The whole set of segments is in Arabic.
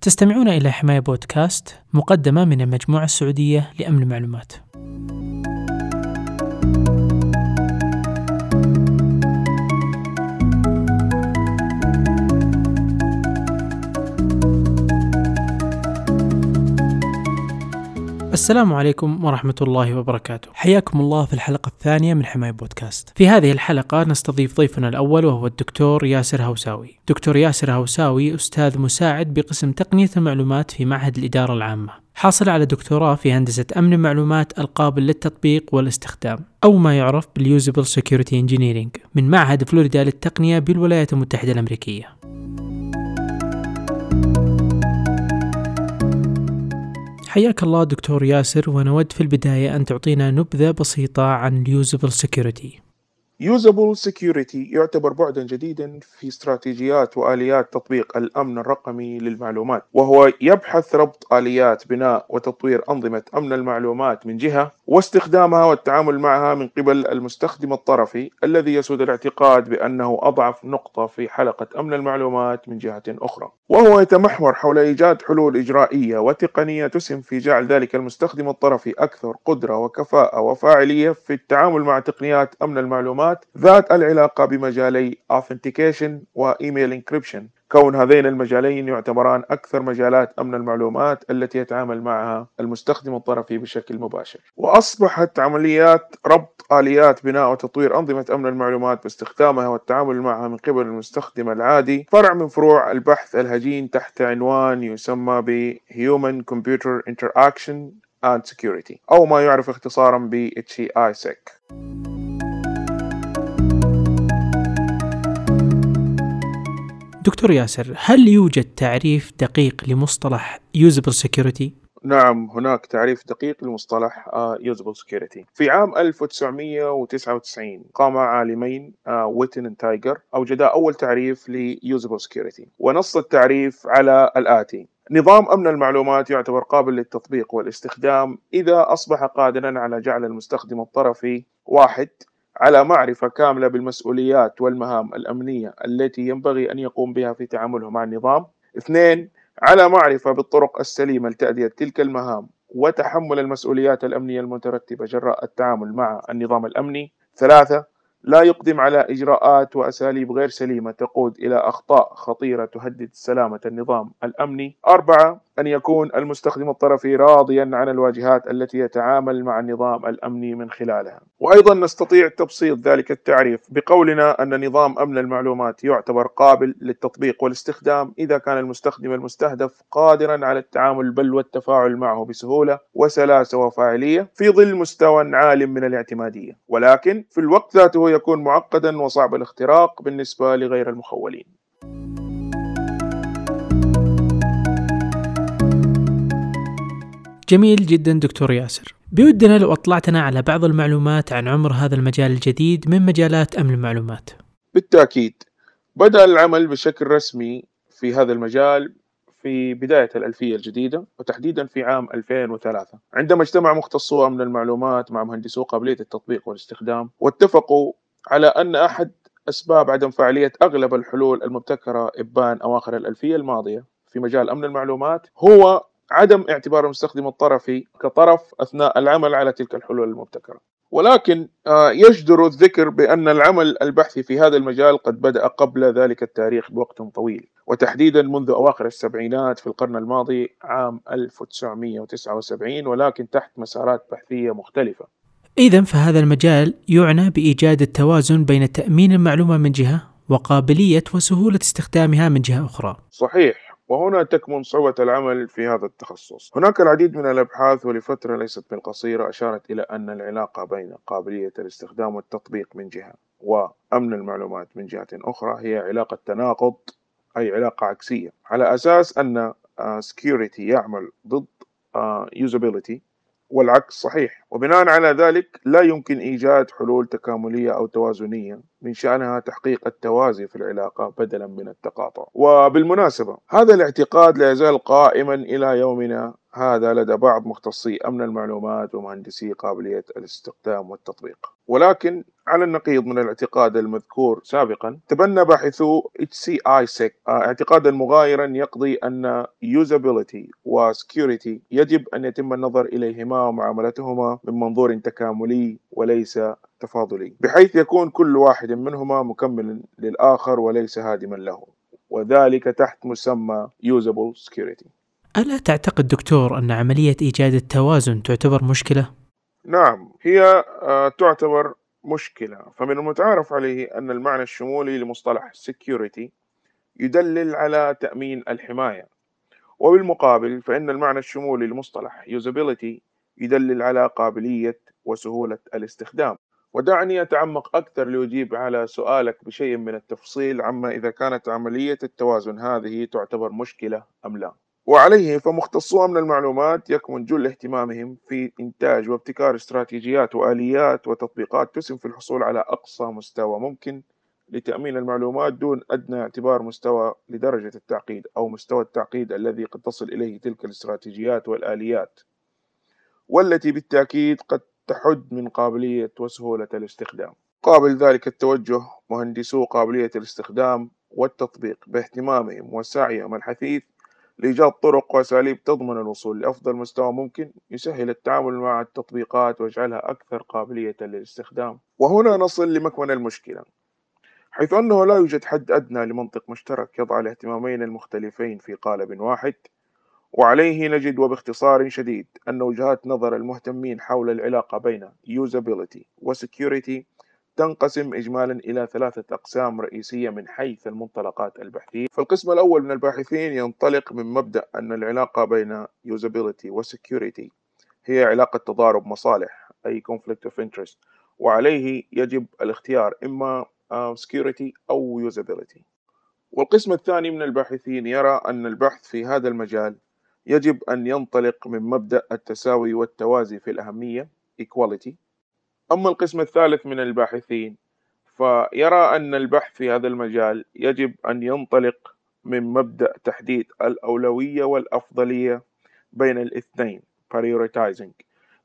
تستمعون إلى حماية بودكاست مقدمة من المجموعة السعودية لأمن المعلومات. السلام عليكم ورحمة الله وبركاته. حياكم الله في الحلقة الثانية من حماية بودكاست. في هذه الحلقة نستضيف ضيفنا الأول وهو الدكتور ياسر هوساوي. دكتور ياسر هوساوي أستاذ مساعد بقسم تقنية المعلومات في معهد الإدارة العامة. حاصل على دكتوراه في هندسة أمن المعلومات القابل للتطبيق والاستخدام أو ما يعرف بال usable security engineering من معهد فلوريدا للتقنية بالولايات المتحدة الأمريكية. حياك الله دكتور ياسر ونود في البداية أن تعطينا نبذة بسيطة عن ال usable security Usable Security يعتبر بعدا جديدا في استراتيجيات وآليات تطبيق الأمن الرقمي للمعلومات، وهو يبحث ربط آليات بناء وتطوير أنظمة أمن المعلومات من جهة، واستخدامها والتعامل معها من قبل المستخدم الطرفي الذي يسود الاعتقاد بأنه أضعف نقطة في حلقة أمن المعلومات من جهة أخرى، وهو يتمحور حول إيجاد حلول إجرائية وتقنية تسهم في جعل ذلك المستخدم الطرفي أكثر قدرة وكفاءة وفاعلية في التعامل مع تقنيات أمن المعلومات ذات العلاقة بمجالي Authentication وإيميل Encryption. كون هذين المجالين يعتبران أكثر مجالات أمن المعلومات التي يتعامل معها المستخدم الطرفي بشكل مباشر. وأصبحت عمليات ربط آليات بناء وتطوير أنظمة أمن المعلومات باستخدامها والتعامل معها من قبل المستخدم العادي فرع من فروع البحث الهجين تحت عنوان يسمى ب Human Computer Interaction and Security أو ما يعرف اختصارا ب HCISEC دكتور ياسر هل يوجد تعريف دقيق لمصطلح usable security؟ نعم هناك تعريف دقيق لمصطلح usable security. في عام 1999 قام عالمين ويتن تايجر أوجدا أول تعريف ل usable security. ونص التعريف على الآتي. نظام أمن المعلومات يعتبر قابل للتطبيق والاستخدام إذا أصبح قادرا على جعل المستخدم الطرفي واحد على معرفة كاملة بالمسؤوليات والمهام الأمنية التي ينبغي أن يقوم بها في تعامله مع النظام. اثنين على معرفة بالطرق السليمة لتأدية تلك المهام وتحمل المسؤوليات الأمنية المترتبة جراء التعامل مع النظام الأمني. ثلاثة لا يقدم على إجراءات وأساليب غير سليمة. تقود إلى أخطاء خطيرة تهدد سلامة النظام الأمني. أربعة أن يكون المستخدم الطرفي راضيا عن الواجهات التي يتعامل مع النظام الأمني من خلالها. وأيضا نستطيع تبسيط ذلك التعريف بقولنا أن نظام أمن المعلومات يعتبر قابل للتطبيق والاستخدام إذا كان المستخدم المستهدف قادرا على التعامل بل والتفاعل معه بسهولة وسلاسة وفاعلية في ظل مستوى عال من الاعتمادية. ولكن في الوقت ذاته يكون معقدا وصعب الاختراق بالنسبة لغير المخولين. جميل جدا دكتور ياسر. بودنا لو أطلعتنا على بعض المعلومات عن عمر هذا المجال الجديد من مجالات أمن المعلومات. بالتأكيد بدأ العمل بشكل رسمي في هذا المجال في بداية الألفية الجديدة وتحديدا في عام 2003 عندما اجتمع مختصو أمن المعلومات مع مهندسو قابلية التطبيق والاستخدام واتفقوا على أن أحد أسباب عدم فاعلية أغلب الحلول المبتكرة إبان أواخر الألفية الماضية في مجال أمن المعلومات هو عدم اعتبار المستخدم الطرفي كطرف أثناء العمل على تلك الحلول المبتكرة. ولكن آه، يجدر الذكر بأن العمل البحثي في هذا المجال قد بدأ قبل ذلك التاريخ بوقت طويل وتحديدا منذ أواخر السبعينات في القرن الماضي عام 1979 ولكن تحت مسارات بحثية مختلفة. إذا فهذا المجال يعنى بإيجاد التوازن بين تأمين المعلومة من جهة وقابلية وسهولة استخدامها من جهة أخرى. صحيح. وهنا تكمن صعوبة العمل في هذا التخصص. هناك العديد من الأبحاث ولفترة ليست بالقصيرة أشارت إلى أن العلاقة بين قابلية الاستخدام والتطبيق من جهة وأمن المعلومات من جهة أخرى هي علاقة تناقض أي علاقة عكسية على أساس أن آه، security يعمل ضد آه، usability والعكس صحيح. وبناء على ذلك لا يمكن إيجاد حلول تكاملية أو توازنية. من شأنها تحقيق التوازي في العلاقة بدلا من التقاطع. وبالمناسبة هذا الاعتقاد لا يزال قائما إلى يومنا. هذا لدى بعض مختصي أمن المعلومات ومهندسي قابلية الاستخدام والتطبيق. ولكن على النقيض من الاعتقاد المذكور سابقا تبنى باحثو HCI-SEC اعتقادا مغايرا يقضي أن usability و security يجب أن يتم النظر إليهما ومعاملتهما من منظور تكاملي وليس تفاضلي بحيث يكون كل واحد منهما مكملا للآخر وليس هادما له وذلك تحت مسمى usable security ألا تعتقد دكتور أن عملية إيجاد التوازن تعتبر مشكلة؟ نعم هي آه، تعتبر مشكلة فمن المتعارف عليه أن المعنى الشمولي لمصطلح security يدلل على تأمين الحماية وبالمقابل فإن المعنى الشمولي لمصطلح usability يدلل على قابلية وسهولة الاستخدام ودعني أتعمق أكثر لأجيب على سؤالك بشيء من التفصيل عما إذا كانت عملية التوازن هذه تعتبر مشكلة أم لا؟ وعليه فمختصو أمن المعلومات يكمن جل اهتمامهم في إنتاج وابتكار استراتيجيات وآليات وتطبيقات تسهم في الحصول على أقصى مستوى ممكن لتأمين المعلومات دون أدنى اعتبار مستوى لدرجة التعقيد أو مستوى التعقيد الذي قد تصل إليه تلك الاستراتيجيات والآليات والتي بالتأكيد قد تحد من قابلية وسهولة الاستخدام. قابل ذلك التوجه مهندسو قابلية الاستخدام والتطبيق باهتمامهم وسعيهم الحثيث لإيجاد طرق وأساليب تضمن الوصول لأفضل مستوى ممكن يسهل التعامل مع التطبيقات ويجعلها أكثر قابلية للاستخدام. وهنا نصل لمكمن المشكلة. حيث أنه لا يوجد حد أدنى لمنطق مشترك يضع الاهتمامين المختلفين في قالب واحد وعليه نجد وباختصار شديد أن وجهات نظر المهتمين حول العلاقة بين usability و security تنقسم إجمالا إلى ثلاثة أقسام رئيسية من حيث المنطلقات البحثية. فالقسم الأول من الباحثين ينطلق من مبدأ أن العلاقة بين usability و security هي علاقة تضارب مصالح أي conflict of interest وعليه يجب الاختيار إما آه، security أو usability. والقسم الثاني من الباحثين يرى أن البحث في هذا المجال يجب أن ينطلق من مبدأ التساوي والتوازي في الأهمية equality. أما القسم الثالث من الباحثين فيرى أن البحث في هذا المجال يجب أن ينطلق من مبدأ تحديد الأولوية والأفضلية بين الاثنين prioritizing.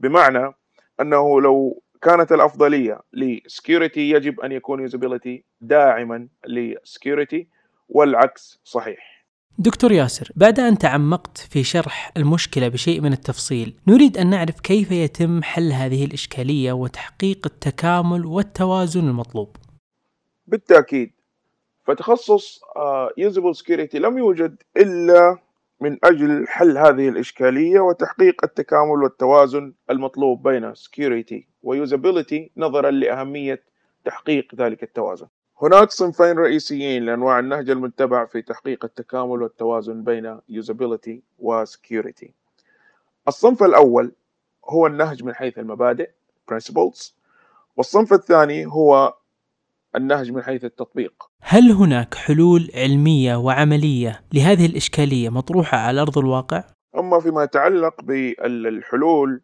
بمعنى أنه لو كانت الأفضلية ل security يجب أن يكون usability داعما ل security والعكس صحيح. دكتور ياسر بعد أن تعمقت في شرح المشكلة بشيء من التفصيل نريد أن نعرف كيف يتم حل هذه الإشكالية وتحقيق التكامل والتوازن المطلوب. بالتأكيد فتخصص usable uh, security لم يوجد إلا من أجل حل هذه الإشكالية وتحقيق التكامل والتوازن المطلوب بين security و usability نظرا لأهمية تحقيق ذلك التوازن. هناك صنفين رئيسيين لأنواع النهج المتبع في تحقيق التكامل والتوازن بين usability و security. الصنف الأول هو النهج من حيث المبادئ principles والصنف الثاني هو النهج من حيث التطبيق. هل هناك حلول علمية وعملية لهذه الإشكالية مطروحة على أرض الواقع؟ أما فيما يتعلق بالحلول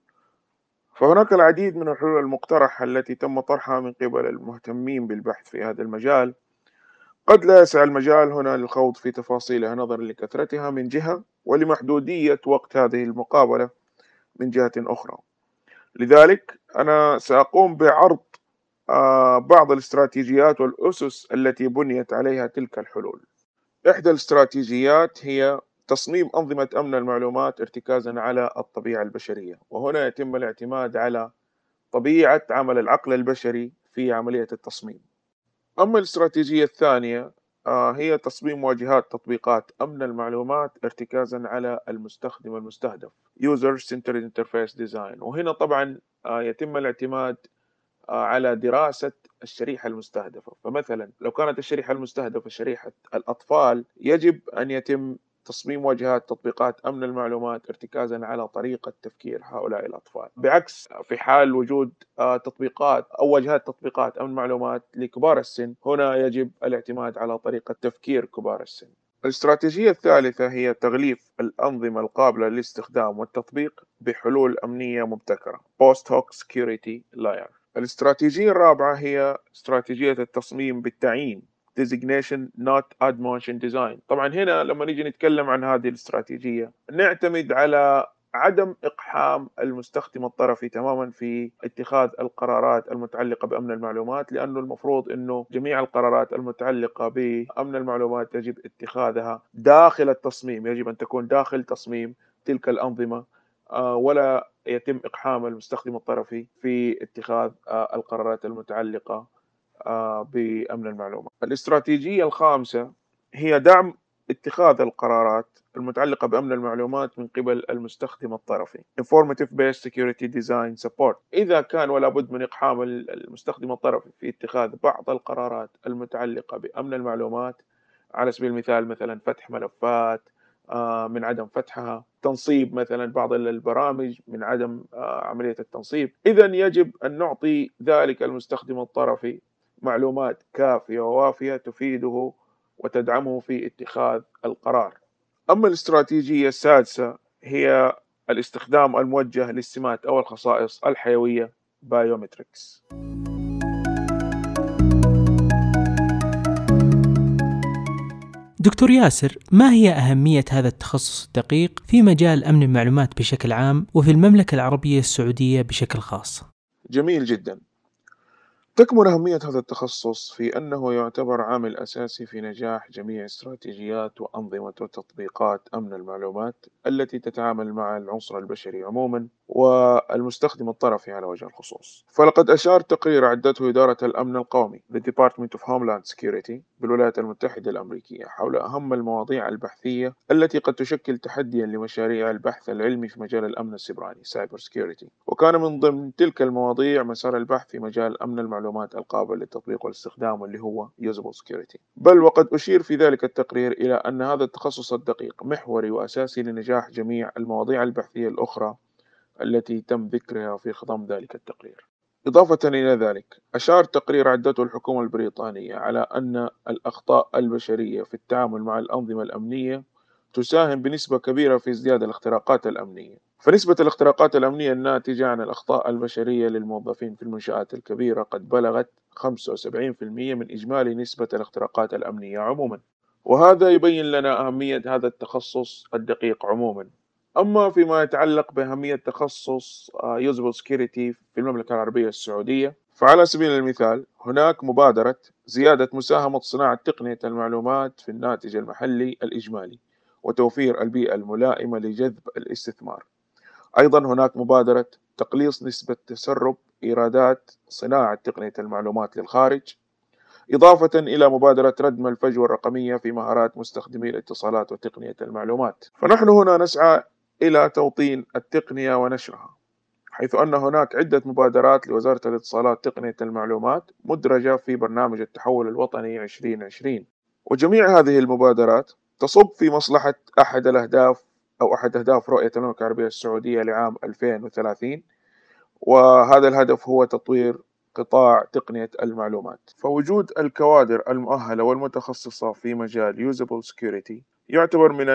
فهناك العديد من الحلول المقترحة التي تم طرحها من قبل المهتمين بالبحث في هذا المجال. قد لا يسع المجال هنا للخوض في تفاصيلها نظرا لكثرتها من جهة ولمحدودية وقت هذه المقابلة من جهة أخرى. لذلك أنا سأقوم بعرض آه، بعض الاستراتيجيات والأسس التي بنيت عليها تلك الحلول. إحدى الاستراتيجيات هي تصميم أنظمة أمن المعلومات ارتكازا على الطبيعة البشرية وهنا يتم الاعتماد على طبيعة عمل العقل البشري في عملية التصميم. أما الاستراتيجية الثانية آه، هي تصميم واجهات تطبيقات أمن المعلومات ارتكازا على المستخدم المستهدف User Centered Interface Design. وهنا طبعا آه، يتم الاعتماد آه، على دراسة الشريحة المستهدفة. فمثلا لو كانت الشريحة المستهدفة شريحة الأطفال يجب أن يتم تصميم واجهات تطبيقات أمن المعلومات ارتكازا على طريقة تفكير هؤلاء الأطفال. بعكس في حال وجود آه، تطبيقات أو واجهات تطبيقات أمن معلومات لكبار السن هنا يجب الاعتماد على طريقة تفكير كبار السن. الاستراتيجية الثالثة هي تغليف الأنظمة القابلة للاستخدام والتطبيق بحلول أمنية مبتكرة Post Hoc Security Layer. الاستراتيجية الرابعة هي استراتيجية التصميم بالتعيين. Designation not add motion design. طبعا هنا لما نيجي نتكلم عن هذه الاستراتيجية نعتمد على عدم إقحام المستخدم الطرفي تماما في اتخاذ القرارات المتعلقة بأمن المعلومات لأنه المفروض أنه جميع القرارات المتعلقة بأمن المعلومات يجب اتخاذها داخل التصميم يجب أن تكون داخل تصميم تلك الأنظمة آه، ولا يتم إقحام المستخدم الطرفي في اتخاذ آه، القرارات المتعلقة آه، بأمن المعلومات الاستراتيجية الخامسة هي دعم اتخاذ القرارات المتعلقة بأمن المعلومات من قبل المستخدم الطرفي. Informative Based Security Design Support. إذا كان ولا بد من إقحام المستخدم الطرفي في اتخاذ بعض القرارات المتعلقة بأمن المعلومات على سبيل المثال مثلا فتح ملفات آه، من عدم فتحها تنصيب مثلا بعض البرامج من عدم آه، عملية التنصيب. إذا يجب أن نعطي ذلك المستخدم الطرفي معلومات كافية ووافية تفيده وتدعمه في اتخاذ القرار. أما الاستراتيجية السادسة هي الاستخدام الموجه للسمات أو الخصائص الحيوية بايومتريكس دكتور ياسر ما هي أهمية هذا التخصص الدقيق في مجال أمن المعلومات بشكل عام وفي المملكة العربية السعودية بشكل خاص؟ جميل جدا. تكمن أهمية هذا التخصص في أنه يعتبر عامل أساسي في نجاح جميع استراتيجيات وأنظمة وتطبيقات أمن المعلومات التي تتعامل مع العنصر البشري عموما والمستخدم الطرفي على وجه الخصوص. فلقد أشار تقرير عدته إدارة الأمن القومي The Department of Homeland Security بالولايات المتحدة الأمريكية حول أهم المواضيع البحثية التي قد تشكل تحديا لمشاريع البحث العلمي في مجال الأمن السيبراني Cyber Security. وكان من ضمن تلك المواضيع مسار البحث في مجال أمن المعلومات القابل للتطبيق والاستخدام اللي هو Usable Security. بل وقد أشير في ذلك التقرير إلى أن هذا التخصص الدقيق محوري وأساسي لنجاح جميع المواضيع البحثية الأخرى التي تم ذكرها في خضم ذلك التقرير. إضافة إلى ذلك أشار تقرير عدته الحكومة البريطانية على أن الأخطاء البشرية في التعامل مع الأنظمة الأمنية تساهم بنسبة كبيرة في ازدياد الاختراقات الأمنية. فنسبة الاختراقات الأمنية الناتجة عن الأخطاء البشرية للموظفين في المنشآت الكبيرة قد بلغت 75% من إجمالي نسبة الاختراقات الأمنية عموما. وهذا يبين لنا أهمية هذا التخصص الدقيق عموما. أما فيما يتعلق بأهمية تخصص usable security في المملكة العربية السعودية فعلى سبيل المثال هناك مبادرة زيادة مساهمة صناعة تقنية المعلومات في الناتج المحلي الإجمالي وتوفير البيئة الملائمة لجذب الاستثمار. أيضا هناك مبادرة تقليص نسبة تسرب إيرادات صناعة تقنية المعلومات للخارج إضافة إلى مبادرة ردم الفجوة الرقمية في مهارات مستخدمي الاتصالات وتقنية المعلومات. فنحن هنا نسعى إلى توطين التقنية ونشرها حيث أن هناك عدة مبادرات لوزارة الاتصالات تقنية المعلومات مدرجة في برنامج التحول الوطني 2020 وجميع هذه المبادرات تصب في مصلحة أحد الأهداف أو أحد أهداف رؤية المملكة العربية السعودية لعام 2030 وهذا الهدف هو تطوير قطاع تقنية المعلومات. فوجود الكوادر المؤهلة والمتخصصة في مجال Usable Security يعتبر من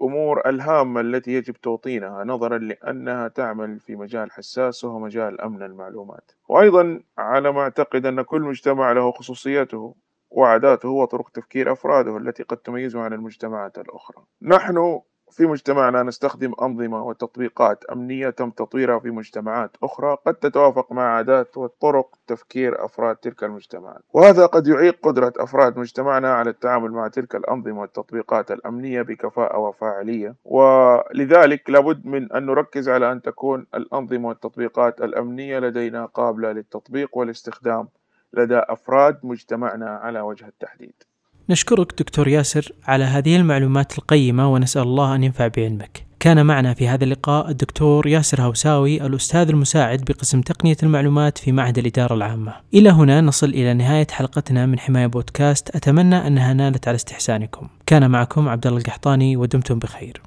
الأمور الهامة التي يجب توطينها نظرا لأنها تعمل في مجال حساس وهو مجال أمن المعلومات. وأيضا على ما أعتقد أن كل مجتمع له خصوصيته وعاداته وطرق تفكير أفراده التي قد تميزه عن المجتمعات الأخرى. نحن في مجتمعنا نستخدم أنظمة وتطبيقات أمنية تم تطويرها في مجتمعات أخرى قد تتوافق مع عادات وطرق تفكير أفراد تلك المجتمعات وهذا قد يعيق قدرة أفراد مجتمعنا على التعامل مع تلك الأنظمة والتطبيقات الأمنية بكفاءة وفاعلية. ولذلك لابد من أن نركز على أن تكون الأنظمة والتطبيقات الأمنية لدينا قابلة للتطبيق والاستخدام لدى أفراد مجتمعنا على وجه التحديد. نشكرك دكتور ياسر على هذه المعلومات القيمة ونسأل الله أن ينفع بعلمك. كان معنا في هذا اللقاء الدكتور ياسر هوساوي الأستاذ المساعد بقسم تقنية المعلومات في معهد الإدارة العامة. إلى هنا نصل إلى نهاية حلقتنا من حماية بودكاست. أتمنى أنها نالت على استحسانكم. كان معكم عبد الله القحطاني ودمتم بخير.